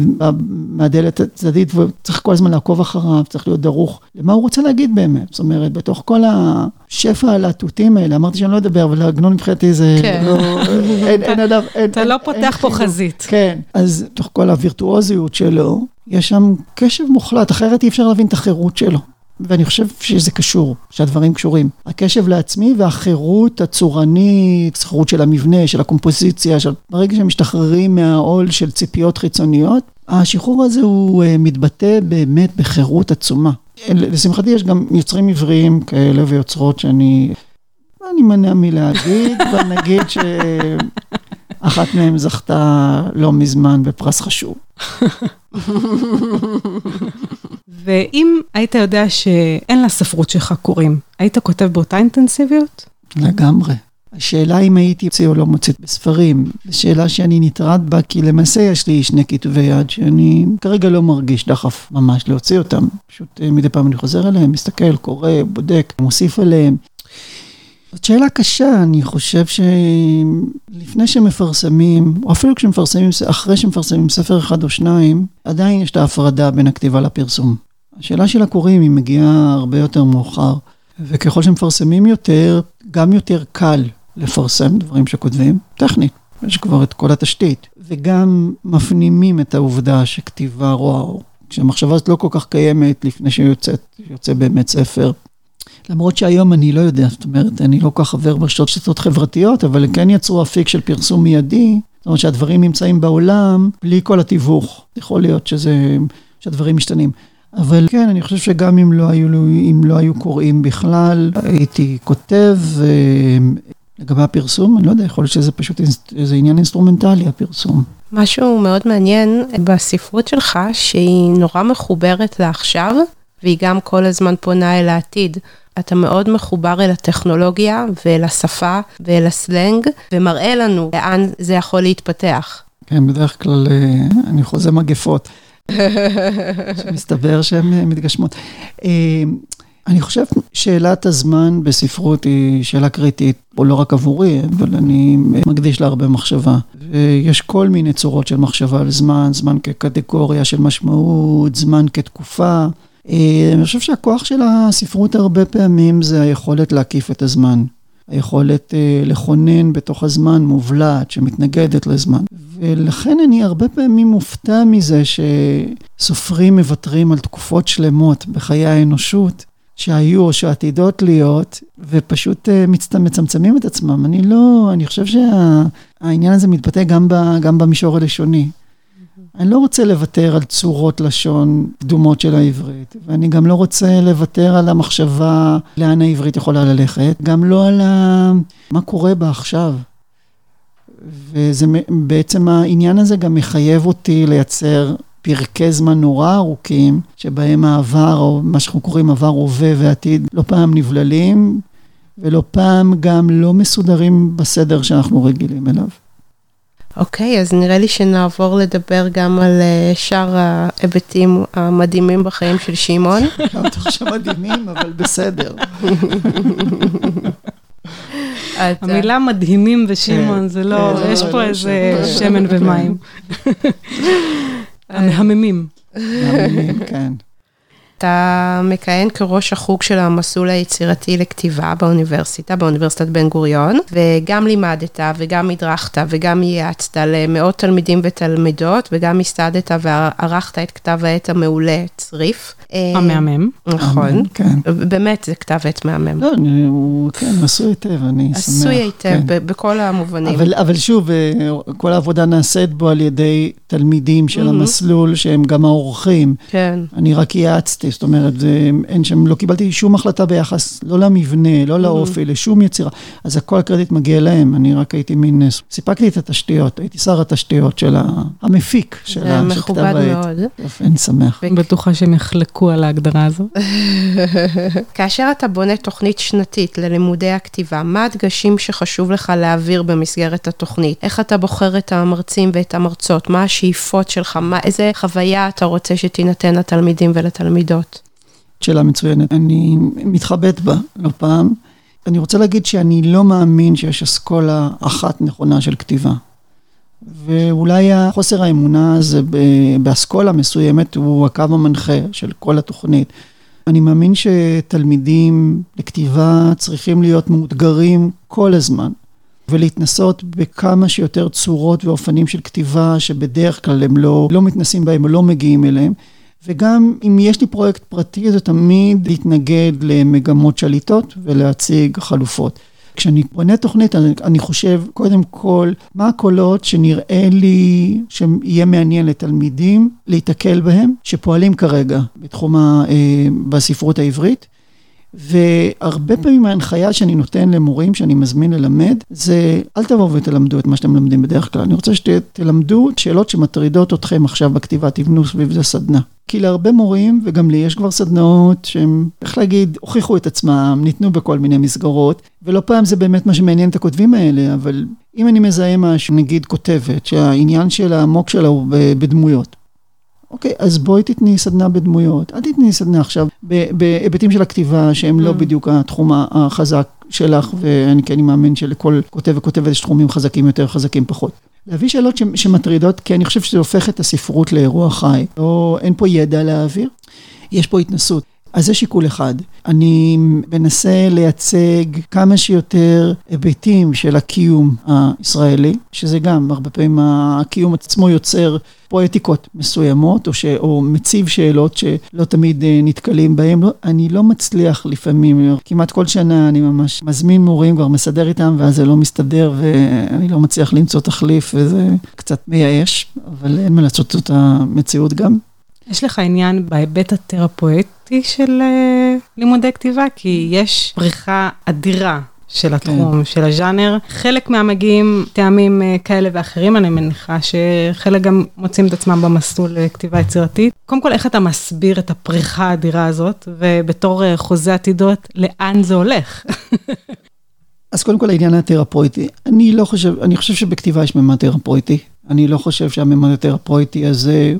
Speaker 5: מהדלת הצדדית וצריך כל הזמן לעקוב אחריו, צריך להיות דרוך למה הוא רוצה להגיד באמת. זאת אומרת, בתוך כל השפע הלהטוטים האלה, אמרתי שאני לא אדבר, אבל עגנון מבחינתי זה
Speaker 1: כן. לא, אין, עליו, אתה לא פותח פה חזית.
Speaker 5: כן, אז תוך כל הווירטואוזיות שלו, יש שם קשב מוחלט, אחרת אי אפשר להבין את החירות שלו. ואני חושב שזה קשור, שהדברים קשורים. הקשב לעצמי והחירות הצורנית, החירות של המבנה, של הקומפוזיציה, של... ברגע שהם משתחררים מהעול של ציפיות חיצוניות, השחרור הזה הוא uh, מתבטא באמת בחירות עצומה. לשמחתי יש גם יוצרים עבריים כאלה ויוצרות שאני... אני מנע מלהגיד, <laughs> אבל נגיד שאחת מהן זכתה לא מזמן בפרס חשוב. <laughs>
Speaker 1: ואם היית יודע שאין לספרות שלך קוראים, היית כותב באותה אינטנסיביות?
Speaker 5: לגמרי. השאלה אם הייתי מוציא או לא מוצאת בספרים, שאלה שאני נטרד בה, כי למעשה יש לי שני כתבי יד שאני כרגע לא מרגיש דחף ממש להוציא אותם. פשוט אה, מדי פעם אני חוזר אליהם, מסתכל, קורא, בודק, מוסיף עליהם. זאת שאלה קשה, אני חושב שלפני שמפרסמים, או אפילו כשמפרסמים, אחרי שמפרסמים ספר אחד או שניים, עדיין יש את ההפרדה בין הכתיבה לפרסום. השאלה של הקוראים היא מגיעה הרבה יותר מאוחר, וככל שמפרסמים יותר, גם יותר קל לפרסם דברים שכותבים, טכנית, יש כבר את כל התשתית, וגם מפנימים את העובדה שכתיבה רואה. כשהמחשבה הזאת לא כל כך קיימת לפני שיוצא באמת ספר. למרות שהיום אני לא יודע, זאת אומרת, אני לא כל כך חבר ברשתות חברתיות, אבל כן יצרו אפיק של פרסום מיידי, זאת אומרת שהדברים נמצאים בעולם בלי כל התיווך. יכול להיות שזה, שהדברים משתנים. אבל כן, אני חושב שגם אם לא היו, אם לא היו קוראים בכלל, הייתי כותב אה, לגבי הפרסום, אני לא יודע, יכול להיות שזה פשוט איזה עניין אינסטרומנטלי, הפרסום.
Speaker 4: משהו מאוד מעניין בספרות שלך, שהיא נורא מחוברת לעכשיו, והיא גם כל הזמן פונה אל העתיד. אתה מאוד מחובר אל הטכנולוגיה ואל השפה ואל הסלנג, ומראה לנו לאן זה יכול להתפתח.
Speaker 5: כן, בדרך כלל אה, אני חוזה מגפות. <laughs> שמסתבר שהן אה, מתגשמות. אה, אני חושב שאלת הזמן בספרות היא שאלה קריטית, או לא רק עבורי, אבל אני מקדיש לה הרבה מחשבה. ויש כל מיני צורות של מחשבה על זמן, זמן כקטגוריה של משמעות, זמן כתקופה. אה, אני חושב שהכוח של הספרות הרבה פעמים זה היכולת להקיף את הזמן. היכולת לכונן בתוך הזמן מובלעת שמתנגדת לזמן. ולכן אני הרבה פעמים מופתע מזה שסופרים מוותרים על תקופות שלמות בחיי האנושות, שהיו או שעתידות להיות, ופשוט אה, מצט... מצמצמים את עצמם. אני לא, אני חושב שהעניין שה... הזה מתבטא גם, ב, גם במישור הלשוני. אני לא רוצה לוותר על צורות לשון קדומות של העברית, ואני גם לא רוצה לוותר על המחשבה לאן העברית יכולה ללכת, גם לא על ה... מה קורה בה עכשיו. וזה בעצם העניין הזה גם מחייב אותי לייצר פרקי זמן נורא ארוכים, שבהם העבר, או מה שאנחנו קוראים עבר, הווה ועתיד, לא פעם נבללים, ולא פעם גם לא מסודרים בסדר שאנחנו רגילים אליו.
Speaker 4: אוקיי, okay, אז נראה לי שנעבור לדבר גם על אה, שאר ההיבטים המדהימים בחיים של שמעון.
Speaker 5: לא בטוח שמדהימים, אבל בסדר.
Speaker 1: המילה מדהימים ושמעון, כן. זה לא, כן, יש לא, פה לא, איזה שמן ומים. המהממים.
Speaker 5: המהממים, כן.
Speaker 4: אתה מכהן כראש החוג של המסלול היצירתי לכתיבה באוניברסיטה, באוניברסיטת בן גוריון, וגם לימדת וגם הדרכת וגם ייעצת למאות תלמידים ותלמידות, וגם הסתדת וערכת את כתב העת המעולה, צריף.
Speaker 1: המהמם.
Speaker 4: נכון. כן. באמת, זה כתב עת מהמם.
Speaker 5: לא, הוא, כן, עשוי היטב, אני שמח.
Speaker 4: עשוי היטב, כן. בכל המובנים.
Speaker 5: אבל, אבל שוב, אה, כל העבודה נעשית בו על ידי תלמידים של המסלול, שהם גם האורחים.
Speaker 4: כן.
Speaker 5: אני רק ייעצתי. זאת אומרת, זה, אין שם, לא קיבלתי שום החלטה ביחס, לא למבנה, לא לאופי, mm-hmm. לשום יצירה. אז הכל הקרדיט מגיע להם, אני רק הייתי מין, סיפקתי את התשתיות, הייתי שר התשתיות של המפיק של כתב העת.
Speaker 4: זה מכובד מאוד.
Speaker 5: יופי, אני שמח.
Speaker 1: בטוחה שהם יחלקו על ההגדרה הזו. <laughs>
Speaker 4: כאשר אתה בונה תוכנית שנתית ללימודי הכתיבה, מה הדגשים שחשוב לך להעביר במסגרת התוכנית? איך אתה בוחר את המרצים ואת המרצות? מה השאיפות שלך? מה, איזה חוויה אתה רוצה שתינתן לתלמידים ולתלמידות?
Speaker 5: שאלה מצוינת. אני מתחבט בה לא פעם. אני רוצה להגיד שאני לא מאמין שיש אסכולה אחת נכונה של כתיבה. ואולי החוסר האמונה הזה באסכולה מסוימת הוא הקו המנחה של כל התוכנית. אני מאמין שתלמידים לכתיבה צריכים להיות מאותגרים כל הזמן, ולהתנסות בכמה שיותר צורות ואופנים של כתיבה שבדרך כלל הם לא, לא מתנסים בהם או לא מגיעים אליהם. וגם אם יש לי פרויקט פרטי, זה תמיד להתנגד למגמות שליטות ולהציג חלופות. כשאני בונה תוכנית, אני חושב קודם כל, מה הקולות שנראה לי שיהיה מעניין לתלמידים להיתקל בהם, שפועלים כרגע בתחום, ה, אה, בספרות העברית. והרבה פעמים ההנחיה שאני נותן למורים שאני מזמין ללמד, זה אל תבואו ותלמדו את מה שאתם מלמדים בדרך כלל. אני רוצה שתלמדו שאלות שמטרידות אתכם עכשיו בכתיבה, תבנו סביב זה סדנה. כי להרבה מורים, וגם לי יש כבר סדנאות שהם, איך להגיד, הוכיחו את עצמם, ניתנו בכל מיני מסגרות, ולא פעם זה באמת מה שמעניין את הכותבים האלה, אבל אם אני מזהה משהו, נגיד כותבת, שהעניין של העמוק שלה הוא בדמויות. אוקיי, אז בואי תתני סדנה בדמויות, אל תתני סדנה עכשיו בהיבטים של הכתיבה שהם לא mm. בדיוק התחום החזק שלך, ואני כן מאמין שלכל כותב וכותבת יש תחומים חזקים יותר, חזקים פחות. להביא שאלות שמטרידות, כי אני חושב שזה הופך את הספרות לאירוע חי. לא, אין פה ידע להעביר. יש פה התנסות. אז זה שיקול אחד. אני מנסה לייצג כמה שיותר היבטים של הקיום הישראלי, שזה גם, הרבה פעמים הקיום עצמו יוצר פואטיקות מסוימות, או, ש, או מציב שאלות שלא תמיד אה, נתקלים בהן. לא, אני לא מצליח לפעמים, כמעט כל שנה אני ממש מזמין מורים, כבר מסדר איתם, ואז זה לא מסתדר, ואני לא מצליח למצוא תחליף, וזה קצת מייאש, אבל אין מה לעשות זאת המציאות גם.
Speaker 1: יש לך עניין בהיבט התרפואטי של uh, לימודי כתיבה? כי יש פריחה אדירה של התחום, כן. של הז'אנר. חלק מהמגיעים טעמים uh, כאלה ואחרים, אני מניחה שחלק גם מוצאים את עצמם במסלול לכתיבה יצירתית. קודם כל, איך אתה מסביר את הפריחה האדירה הזאת, ובתור חוזה עתידות, לאן זה הולך?
Speaker 5: אז קודם כל העניין התרפויטי, אני לא חושב, אני חושב שבכתיבה יש ממד תרפויטי. אני לא חושב שהממד התרפויטי הזה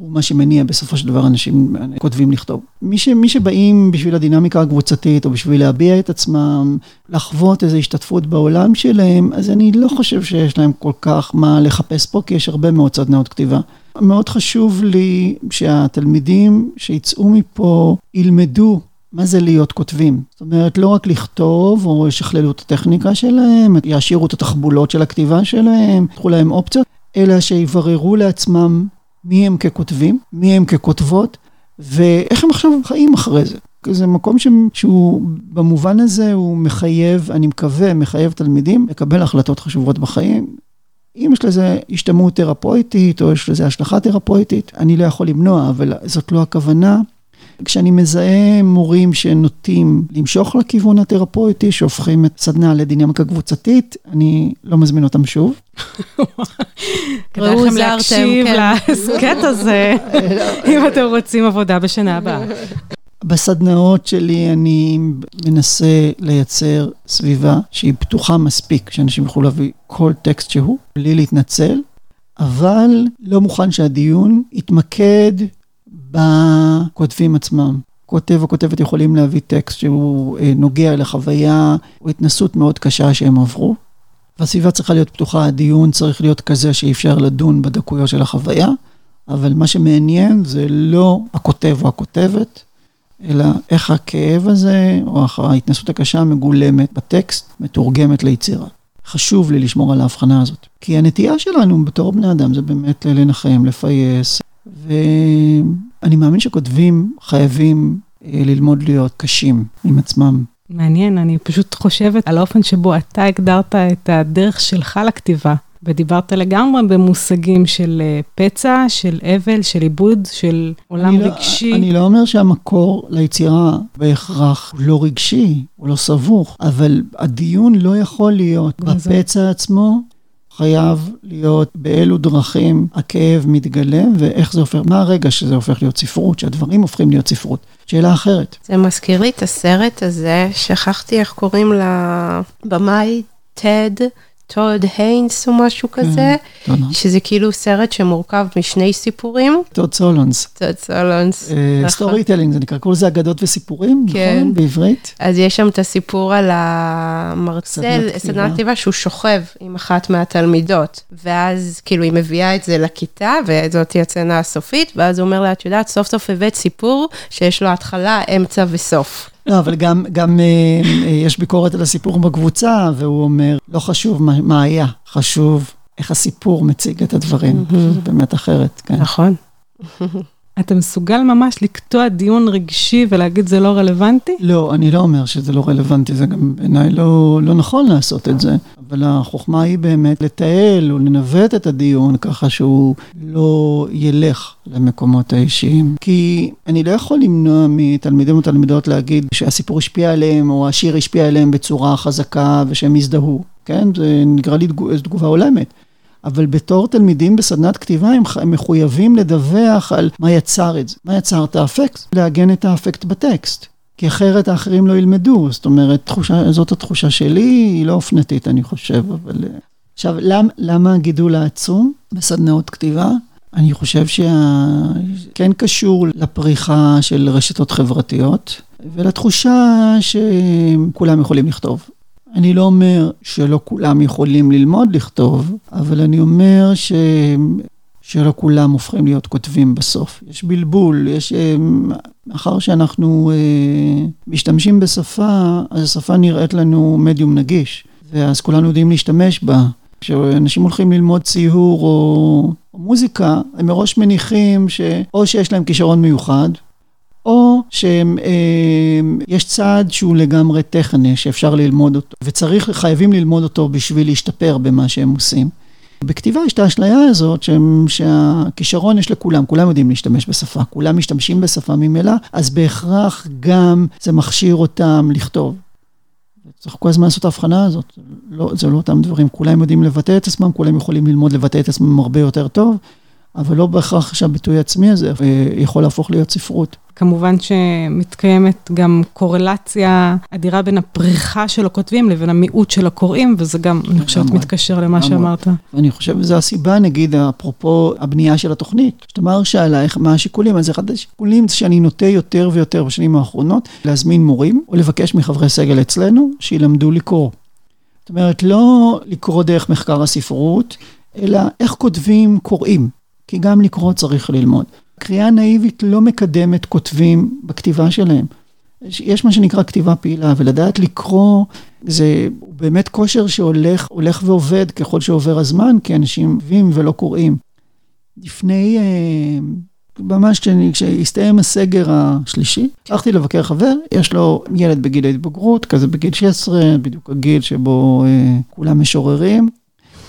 Speaker 5: הוא מה שמניע בסופו של דבר אנשים כותבים לכתוב. מי, ש, מי שבאים בשביל הדינמיקה הקבוצתית, או בשביל להביע את עצמם, לחוות איזו השתתפות בעולם שלהם, אז אני לא חושב שיש להם כל כך מה לחפש פה, כי יש הרבה מאוד סדנאות כתיבה. מאוד חשוב לי שהתלמידים שיצאו מפה ילמדו מה זה להיות כותבים. זאת אומרת, לא רק לכתוב, או ישכללו את הטכניקה שלהם, יעשירו את התחבולות של הכתיבה שלהם, יפתחו להם אופציות, אלא שיבררו לעצמם מי הם ככותבים, מי הם ככותבות, ואיך הם עכשיו חיים אחרי זה. זה מקום ש... שהוא במובן הזה הוא מחייב, אני מקווה, מחייב תלמידים לקבל החלטות חשובות בחיים. אם יש לזה השתמעות תרפויטית או יש לזה השלכה תרפויטית, אני לא יכול למנוע, אבל זאת לא הכוונה. כשאני מזהה מורים שנוטים למשוך לכיוון התרפויטי, שהופכים את סדנה לדינמיקה קבוצתית, אני לא מזמין אותם שוב.
Speaker 1: כדאי לכם להקשיב כן. להסכת הזה, <laughs> אם אתם רוצים עבודה בשנה הבאה.
Speaker 5: בסדנאות שלי אני מנסה לייצר סביבה שהיא פתוחה מספיק, שאנשים יוכלו להביא כל טקסט שהוא, בלי להתנצל, אבל לא מוכן שהדיון יתמקד בכותבים עצמם. כותב או כותבת יכולים להביא טקסט שהוא אה, נוגע לחוויה או התנסות מאוד קשה שהם עברו. והסביבה צריכה להיות פתוחה, הדיון צריך להיות כזה שאי אפשר לדון בדקויות של החוויה, אבל מה שמעניין זה לא הכותב או הכותבת, אלא איך הכאב הזה, או ההתנסות הקשה מגולמת בטקסט, מתורגמת ליצירה. חשוב לי לשמור על ההבחנה הזאת. כי הנטייה שלנו בתור בני אדם זה באמת לנחם, לפייס, ואני מאמין שכותבים חייבים אה, ללמוד להיות קשים עם עצמם.
Speaker 1: מעניין, אני פשוט חושבת על האופן שבו אתה הגדרת את הדרך שלך לכתיבה, ודיברת לגמרי במושגים של אה, פצע, של אבל, של עיבוד, של עולם
Speaker 5: אני
Speaker 1: רגשי.
Speaker 5: לא, אני לא אומר שהמקור ליצירה בהכרח הוא לא רגשי, הוא לא סבוך, אבל הדיון לא יכול להיות בפצע עצמו. חייב להיות באילו דרכים הכאב מתגלם ואיך זה הופך, מה הרגע שזה הופך להיות ספרות, שהדברים הופכים להיות ספרות. שאלה אחרת.
Speaker 4: זה מזכיר לי את הסרט הזה, שכחתי איך קוראים לבמאי, טד. טוד היינס או משהו כן, כזה, שזה כאילו סרט שמורכב משני סיפורים.
Speaker 5: טוד סולונדז.
Speaker 4: טוד
Speaker 5: סולונדז. Storytelling זה נקרא, קוראים לזה אגדות וסיפורים, כן. נכון? בעברית.
Speaker 4: אז יש שם את הסיפור על המרצה, סדנת כתיבה, שהוא שוכב עם אחת מהתלמידות, ואז כאילו היא מביאה את זה לכיתה, וזאת היא הסצנה הסופית, ואז הוא אומר לה, את יודעת, סוף סוף הבאת סיפור שיש לו התחלה, אמצע וסוף.
Speaker 5: לא, אבל גם, גם אה, אה, יש ביקורת על הסיפור בקבוצה, והוא אומר, לא חשוב מה, מה היה, חשוב איך הסיפור מציג את הדברים. זה באמת אחרת, כן.
Speaker 4: נכון.
Speaker 1: אתה מסוגל ממש לקטוע דיון רגשי ולהגיד זה לא רלוונטי?
Speaker 5: לא, אני לא אומר שזה לא רלוונטי, זה גם בעיניי לא, לא נכון לעשות את זה. אבל החוכמה היא באמת לתעל או לנווט את הדיון ככה שהוא לא ילך למקומות האישיים. כי אני לא יכול למנוע מתלמידים ותלמידות להגיד שהסיפור השפיע עליהם או השיר השפיע עליהם בצורה חזקה ושהם יזדהו. כן, זה נקרא לי תגובה הולמת. אבל בתור תלמידים בסדנת כתיבה הם, הם מחויבים לדווח על מה יצר את זה. מה יצר את האפקט? לעגן את האפקט בטקסט. כי אחרת האחרים לא ילמדו, זאת אומרת, תחושה, זאת התחושה שלי, היא לא אופנתית, אני חושב, אבל... עכשיו, למ, למה הגידול העצום בסדנאות כתיבה? אני חושב שכן קשור לפריחה של רשתות חברתיות, ולתחושה שכולם יכולים לכתוב. אני לא אומר שלא כולם יכולים ללמוד לכתוב, אבל אני אומר ש... שלא כולם הופכים להיות כותבים בסוף. יש בלבול, יש... מאחר שאנחנו משתמשים בשפה, אז השפה נראית לנו מדיום נגיש, ואז כולנו יודעים להשתמש בה. כשאנשים הולכים ללמוד ציור או, או מוזיקה, הם מראש מניחים שאו שיש להם כישרון מיוחד, או שיש צעד שהוא לגמרי טכני, שאפשר ללמוד אותו, וצריך, חייבים ללמוד אותו בשביל להשתפר במה שהם עושים. בכתיבה יש את האשליה הזאת שהכישרון יש לכולם, כולם יודעים להשתמש בשפה, כולם משתמשים בשפה ממילא, אז בהכרח גם זה מכשיר אותם לכתוב. צריך כל הזמן לעשות את ההבחנה הזאת, לא, זה לא אותם דברים, כולם יודעים לבטא את עצמם, כולם יכולים ללמוד לבטא את עצמם הרבה יותר טוב, אבל לא בהכרח שהביטוי העצמי הזה יכול להפוך להיות ספרות.
Speaker 1: כמובן שמתקיימת גם קורלציה אדירה בין הפריחה של הכותבים לבין המיעוט של הקוראים, וזה גם, אני חושבת, מתקשר למה שאמרת.
Speaker 5: אני חושב שזו הסיבה, נגיד, אפרופו הבנייה של התוכנית. שתמר שאלה איך, מה השיקולים, אז אחד השיקולים זה שאני נוטה יותר ויותר בשנים האחרונות להזמין מורים, או לבקש מחברי סגל אצלנו שילמדו לקרוא. זאת אומרת, לא לקרוא דרך מחקר הספרות, אלא איך כותבים קוראים, כי גם לקרוא צריך ללמוד. קריאה נאיבית לא מקדמת כותבים בכתיבה שלהם. יש מה שנקרא כתיבה פעילה, ולדעת לקרוא זה באמת כושר שהולך הולך ועובד ככל שעובר הזמן, כי אנשים כותבים ולא קוראים. לפני, אה, ממש כשהסתיים הסגר השלישי, הלכתי לבקר חבר, יש לו ילד בגיל ההתבגרות, כזה בגיל 16, בדיוק הגיל שבו אה, כולם משוררים.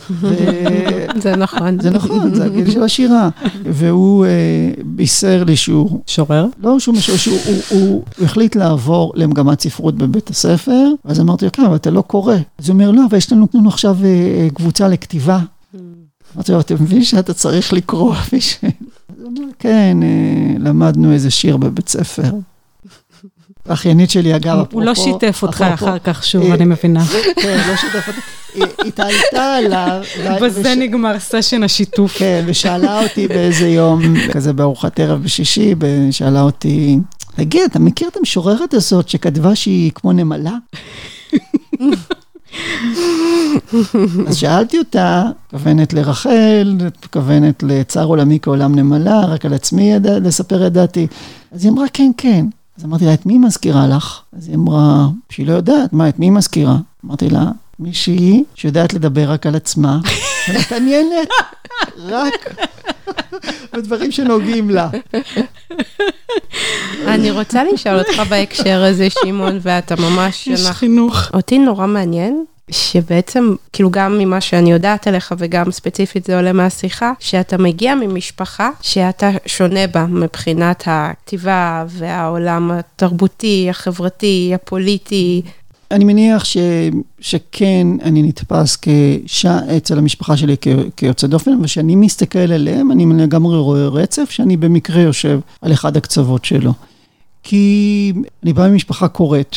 Speaker 5: <laughs>
Speaker 4: זה נכון.
Speaker 5: זה נכון, זה הגיל של השירה. והוא בישר לי שהוא...
Speaker 1: שורר?
Speaker 5: לא שהוא משורר, שהוא החליט לעבור למגמת ספרות בבית הספר, ואז אמרתי לו, כן, אבל אתה לא קורא. אז הוא אומר, לא, אבל יש לנו עכשיו קבוצה לכתיבה. אמרתי לו, אתה מבין שאתה צריך לקרוא <laughs> בשביל... אז הוא אומר, כן, למדנו איזה שיר בבית ספר. האחיינית שלי, אגב, אפרופו...
Speaker 1: הוא לא שיתף אותך אחר כך, שוב, אני מבינה.
Speaker 5: כן, לא שיתף אותי. התעלתה עליו.
Speaker 1: בזה נגמר סשן השיתוף.
Speaker 5: כן, ושאלה אותי באיזה יום, כזה בארוחת ערב בשישי, שאלה אותי, תגיד, אתה מכיר את המשוררת הזאת שכתבה שהיא כמו נמלה? אז שאלתי אותה, מתכוונת לרחל, מתכוונת לצער עולמי כעולם נמלה, רק על עצמי לספר ידעתי. אז היא אמרה, כן, כן. אז אמרתי לה, את מי מזכירה לך? אז היא אמרה, שהיא לא יודעת, מה, את מי מזכירה? אמרתי לה, מישהי שיודעת לדבר רק על עצמה, <laughs> ומתעניינת רק בדברים שנוגעים לה.
Speaker 4: אני רוצה לשאול אותך בהקשר הזה, שמעון, ואתה ממש...
Speaker 1: איש חינוך.
Speaker 4: אותי נורא מעניין. שבעצם, כאילו גם ממה שאני יודעת עליך וגם ספציפית זה עולה מהשיחה, שאתה מגיע ממשפחה שאתה שונה בה מבחינת הכתיבה והעולם התרבותי, החברתי, הפוליטי.
Speaker 5: אני מניח ש, שכן, אני נתפס כש... אצל המשפחה שלי כ, כיוצא דופן, ושאני מסתכל עליהם, אני לגמרי רואה רצף שאני במקרה יושב על אחד הקצוות שלו. כי אני בא ממשפחה קוראת,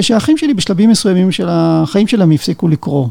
Speaker 5: שהאחים שלי בשלבים מסוימים של החיים שלהם הפסיקו לקרוא.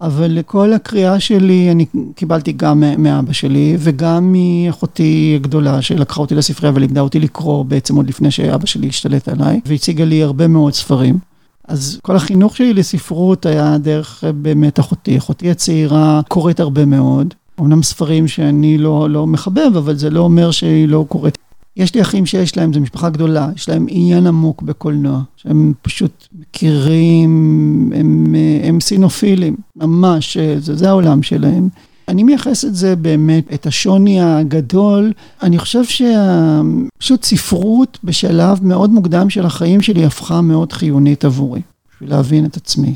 Speaker 5: אבל לכל הקריאה שלי אני קיבלתי גם מאבא שלי וגם מאחותי הגדולה שלקחה אותי לספרייה ולימדה אותי לקרוא בעצם עוד לפני שאבא שלי השתלט עליי והציגה לי הרבה מאוד ספרים. אז כל החינוך שלי לספרות היה דרך באמת אחותי. אחותי הצעירה קוראת הרבה מאוד. אמנם ספרים שאני לא, לא מחבב, אבל זה לא אומר שהיא לא קוראת. יש לי אחים שיש להם, זו משפחה גדולה, יש להם עניין עמוק בקולנוע, שהם פשוט מכירים, הם, הם סינופילים, ממש, זה, זה העולם שלהם. אני מייחס את זה באמת, את השוני הגדול. אני חושב שפשוט ספרות בשלב מאוד מוקדם של החיים שלי הפכה מאוד חיונית עבורי, בשביל להבין את עצמי.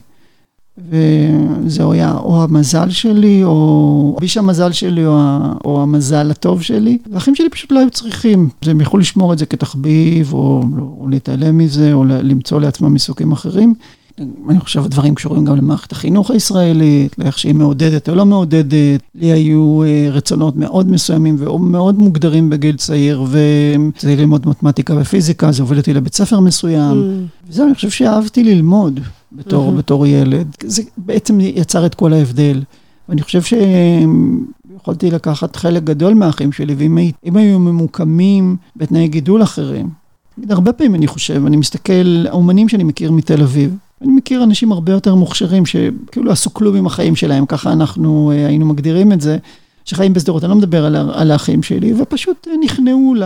Speaker 5: וזה היה או המזל שלי, או ביש המזל שלי, או, או המזל הטוב שלי. והאחים שלי פשוט לא היו צריכים. הם יכלו לשמור את זה כתחביב, או, או להתעלם מזה, או למצוא לעצמם עיסוקים אחרים. אני חושב הדברים קשורים גם למערכת החינוך הישראלית, לאיך שהיא מעודדת או לא מעודדת. לי היו רצונות מאוד מסוימים ומאוד מוגדרים בגיל צעיר, וזה ללמוד מתמטיקה ופיזיקה, זה הוביל אותי לבית ספר מסוים. Mm. וזהו, אני חושב שאהבתי ללמוד בתור, mm-hmm. בתור ילד. זה בעצם יצר את כל ההבדל. ואני חושב שיכולתי לקחת חלק גדול מהאחים שלי, ואם היו ממוקמים בתנאי גידול אחרים, הרבה פעמים אני חושב, אני מסתכל, האומנים שאני מכיר מתל אביב, אני מכיר אנשים הרבה יותר מוכשרים שכאילו עשו כלום עם החיים שלהם, ככה אנחנו היינו מגדירים את זה. שחיים בשדרות, אני לא מדבר על, על האחים שלי, ופשוט נכנעו ל...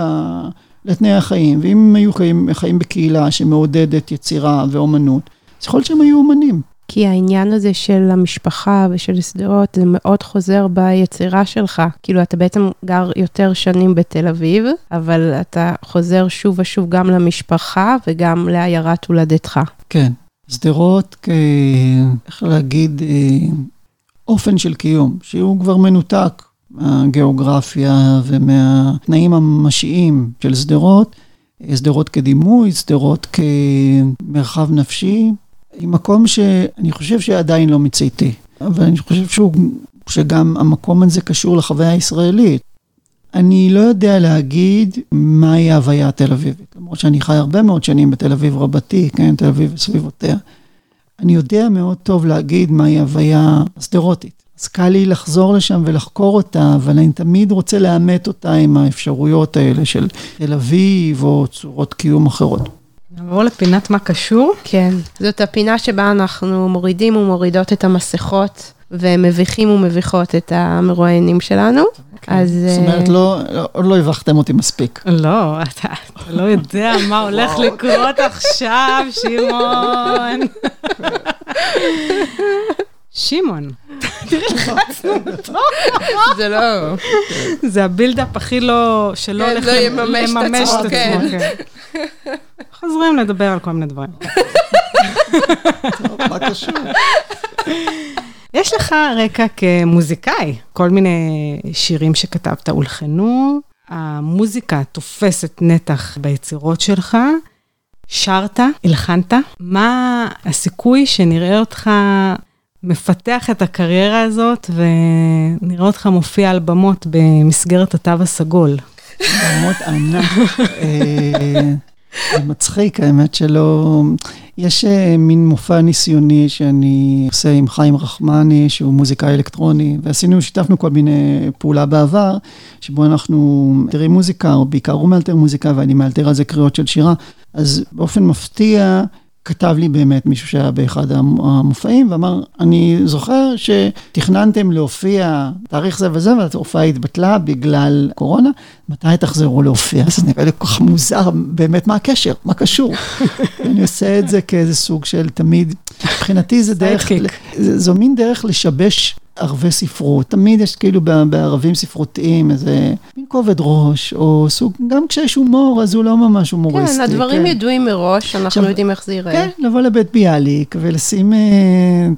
Speaker 5: לתנאי החיים, ואם היו חיים, חיים בקהילה שמעודדת יצירה ואומנות, אז יכול להיות שהם היו אומנים.
Speaker 4: כי העניין הזה של המשפחה ושל שדרות, זה מאוד חוזר ביצירה שלך. כאילו, אתה בעצם גר יותר שנים בתל אביב, אבל אתה חוזר שוב ושוב גם למשפחה וגם לעיירת הולדתך.
Speaker 5: כן. שדרות כ... איך להגיד, אה, אופן של קיום, שהוא כבר מנותק מהגיאוגרפיה ומהתנאים הממשיים של שדרות. שדרות כדימוי, שדרות כמרחב נפשי, היא מקום שאני חושב שעדיין לא מציתי, אבל אני חושב שהוא, שגם המקום הזה קשור לחוויה הישראלית. אני לא יודע להגיד מהי ההוויה התל אביבית, למרות שאני חי הרבה מאוד שנים בתל אביב רבתי, כן, תל אביב וסביבותיה. אני יודע מאוד טוב להגיד מהי הוויה שדרותית. אז קל לי לחזור לשם ולחקור אותה, אבל אני תמיד רוצה לאמת אותה עם האפשרויות האלה של תל אביב או צורות קיום אחרות.
Speaker 1: נעבור לפינת מה קשור.
Speaker 4: כן, זאת הפינה שבה אנחנו מורידים ומורידות את המסכות. ומביכים ומביכות את המרואיינים שלנו.
Speaker 5: כן. אז... זאת אומרת, לא, לא, עוד לא הבכתם אותי מספיק.
Speaker 1: לא, אתה לא יודע מה <laughs> הולך לקרות עכשיו, שמעון. שמעון. תראי, לחצנו אותו.
Speaker 4: זה לא...
Speaker 1: זה הבילדאפ הכי לא... שלא
Speaker 4: כן,
Speaker 1: הולך
Speaker 4: לא
Speaker 1: לממש את
Speaker 4: כן.
Speaker 1: עצמו. כן. חוזרים לדבר על כל מיני דברים.
Speaker 5: טוב, <laughs> מה קשור?
Speaker 1: יש לך רקע כמוזיקאי, כל מיני שירים שכתבת הולחנו, המוזיקה תופסת נתח ביצירות שלך, שרת, הלחנת, מה הסיכוי שנראה אותך מפתח את הקריירה הזאת ונראה אותך מופיע על במות במסגרת התו הסגול?
Speaker 5: במות ענק. מצחיק, האמת שלא... יש אה, מין מופע ניסיוני שאני עושה עם חיים רחמני, שהוא מוזיקאי אלקטרוני, ועשינו, שיתפנו כל מיני פעולה בעבר, שבו אנחנו מאלתרים מוזיקה, או בעיקר הוא מאלתר מוזיקה, ואני מאלתר על זה קריאות של שירה. אז באופן מפתיע, כתב לי באמת מישהו שהיה באחד המופעים, ואמר, אני זוכר שתכננתם להופיע תאריך זה וזה, וההופעה התבטלה בגלל קורונה, מתי תחזרו להופיע? <laughs> זה נראה לי כל כך מוזר, באמת, מה הקשר? מה קשור? <laughs> אני עושה את זה כאיזה סוג של תמיד, מבחינתי זה דרך, זה- זו מין דרך לשבש ערבי ספרות. תמיד יש כאילו בערבים ספרותיים איזה מין כובד ראש, או סוג, גם כשיש הומור, אז הוא לא ממש הומוריסטי.
Speaker 4: כן, הדברים
Speaker 5: כן.
Speaker 4: ידועים מראש, אנחנו
Speaker 5: עכשיו-
Speaker 4: יודעים איך זה ייראה.
Speaker 5: כן, לבוא לבית ביאליק ולשים אה,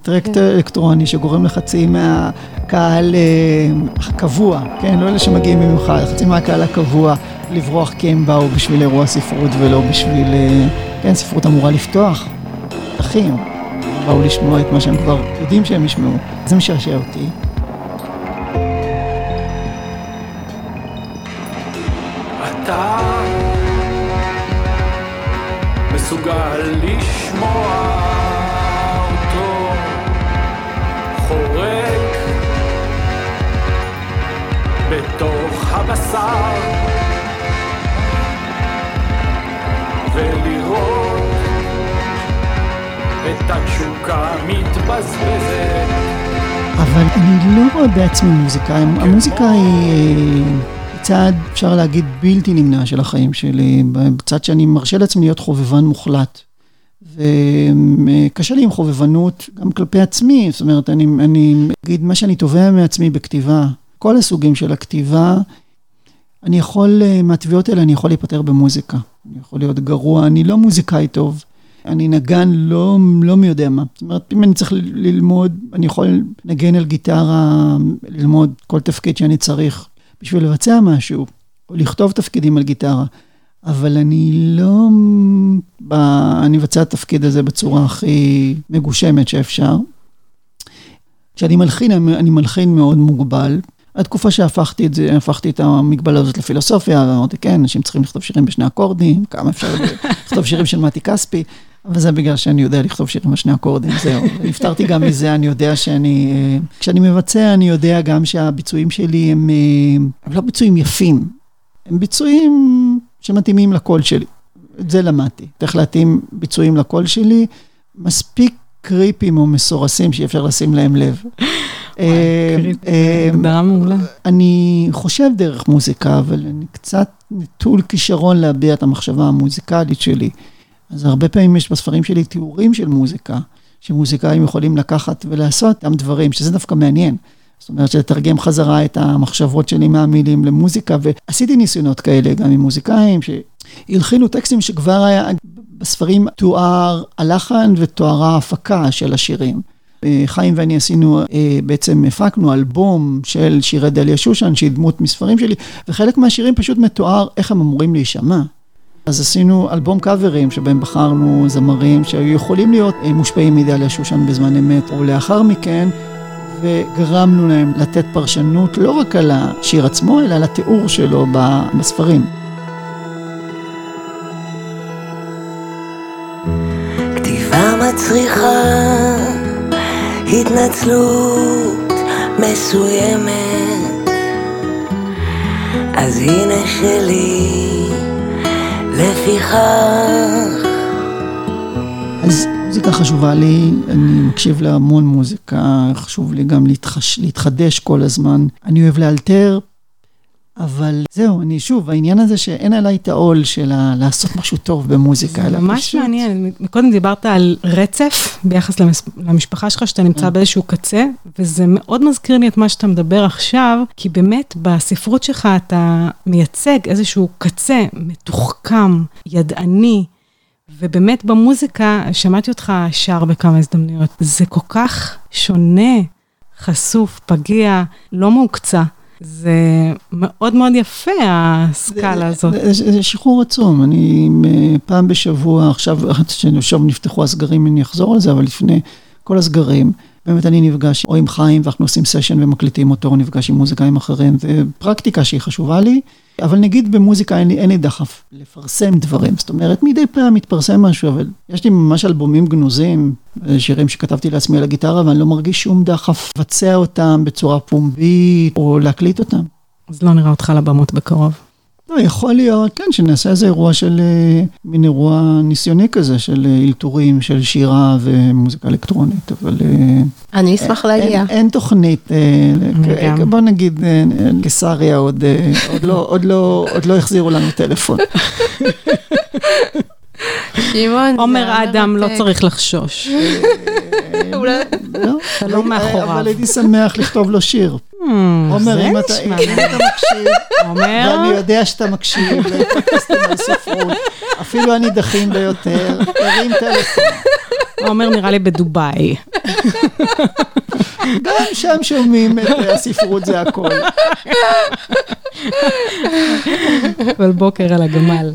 Speaker 5: טרק
Speaker 4: כן.
Speaker 5: אלקטרוני שגורם לחצי מהקהל אה, הקבוע, כן, לא אלה שמגיעים במיוחד, חצי מהקהל הקבוע לברוח כי הם באו בשביל אירוע ספרות ולא בשביל, אה, כן, ספרות אמורה לפתוח. אחים, באו לשמוע את מה שהם כבר יודעים שהם ישמעו. זה משעשע אותי.
Speaker 2: אתה מסוגל לשמוע אותו חורק בתוך התשוקה מתבזבזת
Speaker 5: אבל אני לא רואה בעצמי מוזיקאי, המוזיקה היא אה, צעד, אפשר להגיד, בלתי נמנע של החיים שלי, בצד שאני מרשה לעצמי להיות חובבן מוחלט. וקשה לי עם חובבנות גם כלפי עצמי, זאת אומרת, אני, אני אגיד מה שאני תובע מעצמי בכתיבה, כל הסוגים של הכתיבה, אני יכול, אה, מהתביעות האלה אני יכול להיפטר במוזיקה. אני יכול להיות גרוע, אני לא מוזיקאי טוב. אני נגן לא, לא מי יודע מה. זאת אומרת, אם אני צריך ללמוד, אני יכול לנגן על גיטרה, ללמוד כל תפקיד שאני צריך בשביל לבצע משהו, או לכתוב תפקידים על גיטרה. אבל אני לא... ב... אני מבצע את התפקיד הזה בצורה הכי מגושמת שאפשר. כשאני מלחין, אני מלחין מאוד מוגבל. התקופה שהפכתי את זה, הפכתי את המגבלה הזאת לפילוסופיה, ואמרתי, כן, אנשים צריכים לכתוב שירים בשני אקורדים, כמה אפשר <laughs> לכתוב שירים של מתי כספי, אבל זה בגלל שאני יודע לכתוב שירים בשני אקורדים, זהו. <laughs> נפטרתי גם מזה, אני יודע שאני... אה, כשאני מבצע, אני יודע גם שהביצועים שלי הם, אה, הם לא ביצועים יפים, הם ביצועים שמתאימים לקול שלי. את זה למדתי. איך להתאים ביצועים לקול שלי, מספיק קריפים או מסורסים שאי אפשר לשים להם לב. אה, אה,
Speaker 1: הגדרה מעולה.
Speaker 5: אני חושב דרך מוזיקה, אבל אני קצת נטול כישרון להביע את המחשבה המוזיקלית שלי. אז הרבה פעמים יש בספרים שלי תיאורים של מוזיקה, שמוזיקאים יכולים לקחת ולעשות גם דברים, שזה דווקא מעניין. זאת אומרת, לתרגם חזרה את המחשבות שלי מהמילים למוזיקה, ועשיתי ניסיונות כאלה גם עם מוזיקאים, שהלחינו טקסטים שכבר היה, בספרים תואר הלחן ותוארה ההפקה של השירים. אה, חיים ואני עשינו, אה, בעצם הפקנו אלבום של שירי דליה שושן, שהיא דמות מספרים שלי, וחלק מהשירים פשוט מתואר איך הם אמורים להישמע. אז עשינו אלבום קאברים שבהם בחרנו זמרים שהיו יכולים להיות אה, מושפעים מדליה שושן בזמן אמת, או לאחר מכן, וגרמנו להם לתת פרשנות לא רק על השיר עצמו, אלא על התיאור שלו בספרים.
Speaker 6: כתיבה מצריכה התנצלות מסוימת, אז הנה שלי, לפיכך.
Speaker 5: אז מוזיקה חשובה לי, אני מקשיב להמון מוזיקה, חשוב לי גם להתחש, להתחדש כל הזמן. אני אוהב לאלתר, אבל זהו, אני שוב, העניין הזה שאין עליי את העול של ה- לעשות משהו טוב במוזיקה.
Speaker 1: זה
Speaker 5: אלא
Speaker 1: ממש
Speaker 5: פשוט-
Speaker 1: מעניין. קודם דיברת על רצף ביחס למס- למשפחה שלך, שאתה נמצא באיזשהו קצה, וזה מאוד מזכיר לי את מה שאתה מדבר עכשיו, כי באמת בספרות שלך אתה מייצג איזשהו קצה מתוחכם, ידעני, ובאמת במוזיקה, שמעתי אותך שר בכמה הזדמנויות, זה כל כך שונה, חשוף, פגיע, לא מהוקצע. זה מאוד מאוד יפה, הסקאלה הזאת.
Speaker 5: זה, זה, זה שחרור עצום, אני אה, פעם בשבוע, עכשיו, עכשיו נפתחו הסגרים, אני אחזור על זה, אבל לפני כל הסגרים, באמת אני נפגש או עם חיים ואנחנו עושים סשן ומקליטים אותו, או נפגש עם מוזיקאים אחרים, זה פרקטיקה שהיא חשובה לי, אבל נגיד במוזיקה אין לי, אין לי דחף לפרסם דברים, זאת אומרת, מדי פעם מתפרסם משהו, אבל יש לי ממש אלבומים גנוזים, אה, שירים שכתבתי לעצמי על הגיטרה, ואני לא מרגיש שום דחף לבצע אותם בצורה פומבית, או להקליט אותם.
Speaker 1: אז לא נראה אותך על הבמות בקרוב.
Speaker 5: לא, יכול להיות, כן, שנעשה איזה אירוע של, אה, מין אירוע ניסיוני כזה, של אה, אלתורים, של שירה ומוזיקה אלקטרונית, אבל אה,
Speaker 4: אני אשמח להגיע.
Speaker 5: אין, אין תוכנית,
Speaker 1: גם.
Speaker 5: בוא נגיד, קיסריה עוד, עוד, לא, עוד, לא, עוד לא החזירו לנו טלפון. <laughs>
Speaker 4: שמעון, זה
Speaker 1: עומר אדם לא. צריך לחשוש. <laughs>
Speaker 4: אולי-
Speaker 5: לא,
Speaker 1: אתה לא מאחוריו.
Speaker 5: אבל הייתי שמח לכתוב לו שיר.
Speaker 1: Hmm,
Speaker 5: עומר, אם אתה מקשיב, ואני יודע שאתה מקשיב לפודקאסטים על ספרות, אפילו הנידחים ביותר, תרים טלפון.
Speaker 1: עומר נראה לי בדובאי.
Speaker 5: גם שם שומעים את הספרות זה הכל.
Speaker 1: כל בוקר על הגמל.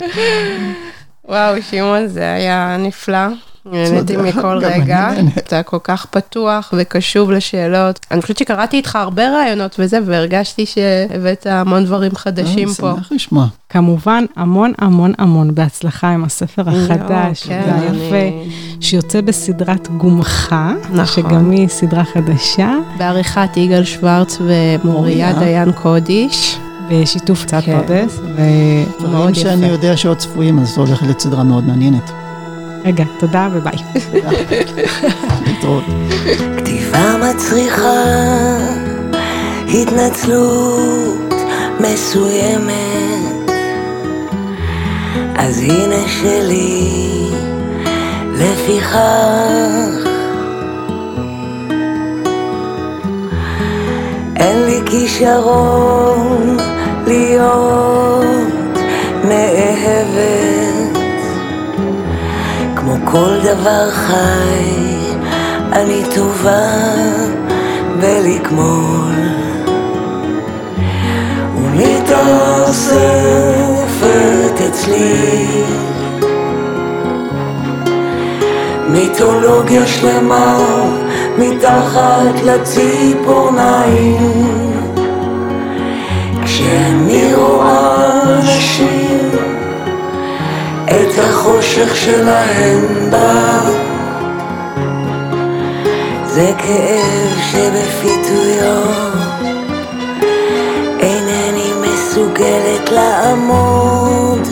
Speaker 4: וואו, שמעון, זה היה נפלא. נהניתי מכל רגע.
Speaker 5: אני.
Speaker 4: אתה כל כך פתוח וקשוב לשאלות. אני חושבת שקראתי איתך הרבה רעיונות וזה, והרגשתי שהבאת המון דברים חדשים
Speaker 5: אני
Speaker 4: פה.
Speaker 5: שמח לשמוע.
Speaker 1: כמובן, המון המון המון בהצלחה עם הספר החדש
Speaker 4: כן,
Speaker 1: והיפה,
Speaker 4: אני-
Speaker 1: שיוצא בסדרת גומך,
Speaker 4: נכון.
Speaker 1: שגם היא סדרה חדשה,
Speaker 4: בעריכת יגאל שוורץ ומוריה
Speaker 5: מוריה.
Speaker 4: דיין קודיש.
Speaker 1: בשיתוף קצת
Speaker 4: כן.
Speaker 1: פרדס,
Speaker 5: דברים
Speaker 1: ומאוד
Speaker 5: שאני
Speaker 1: יפה.
Speaker 5: יודע שעוד צפויים, אז זה הולך להיות סדרה מאוד מעניינת.
Speaker 1: רגע, תודה וביי. <laughs>
Speaker 5: להתראות.
Speaker 6: כתיבה מצריכה התנצלות מסוימת, אז הנה שלי, לפיכך אין לי כישרון להיות נאהבת כמו כל דבר חי, אני טובה בלגמול. ומתאספת אצלי מיתולוגיה שלמה מתחת לציפורניים כשאני רואה את החושך שלהם בה. זה כאב שבפיתויו אינני מסוגלת לעמוד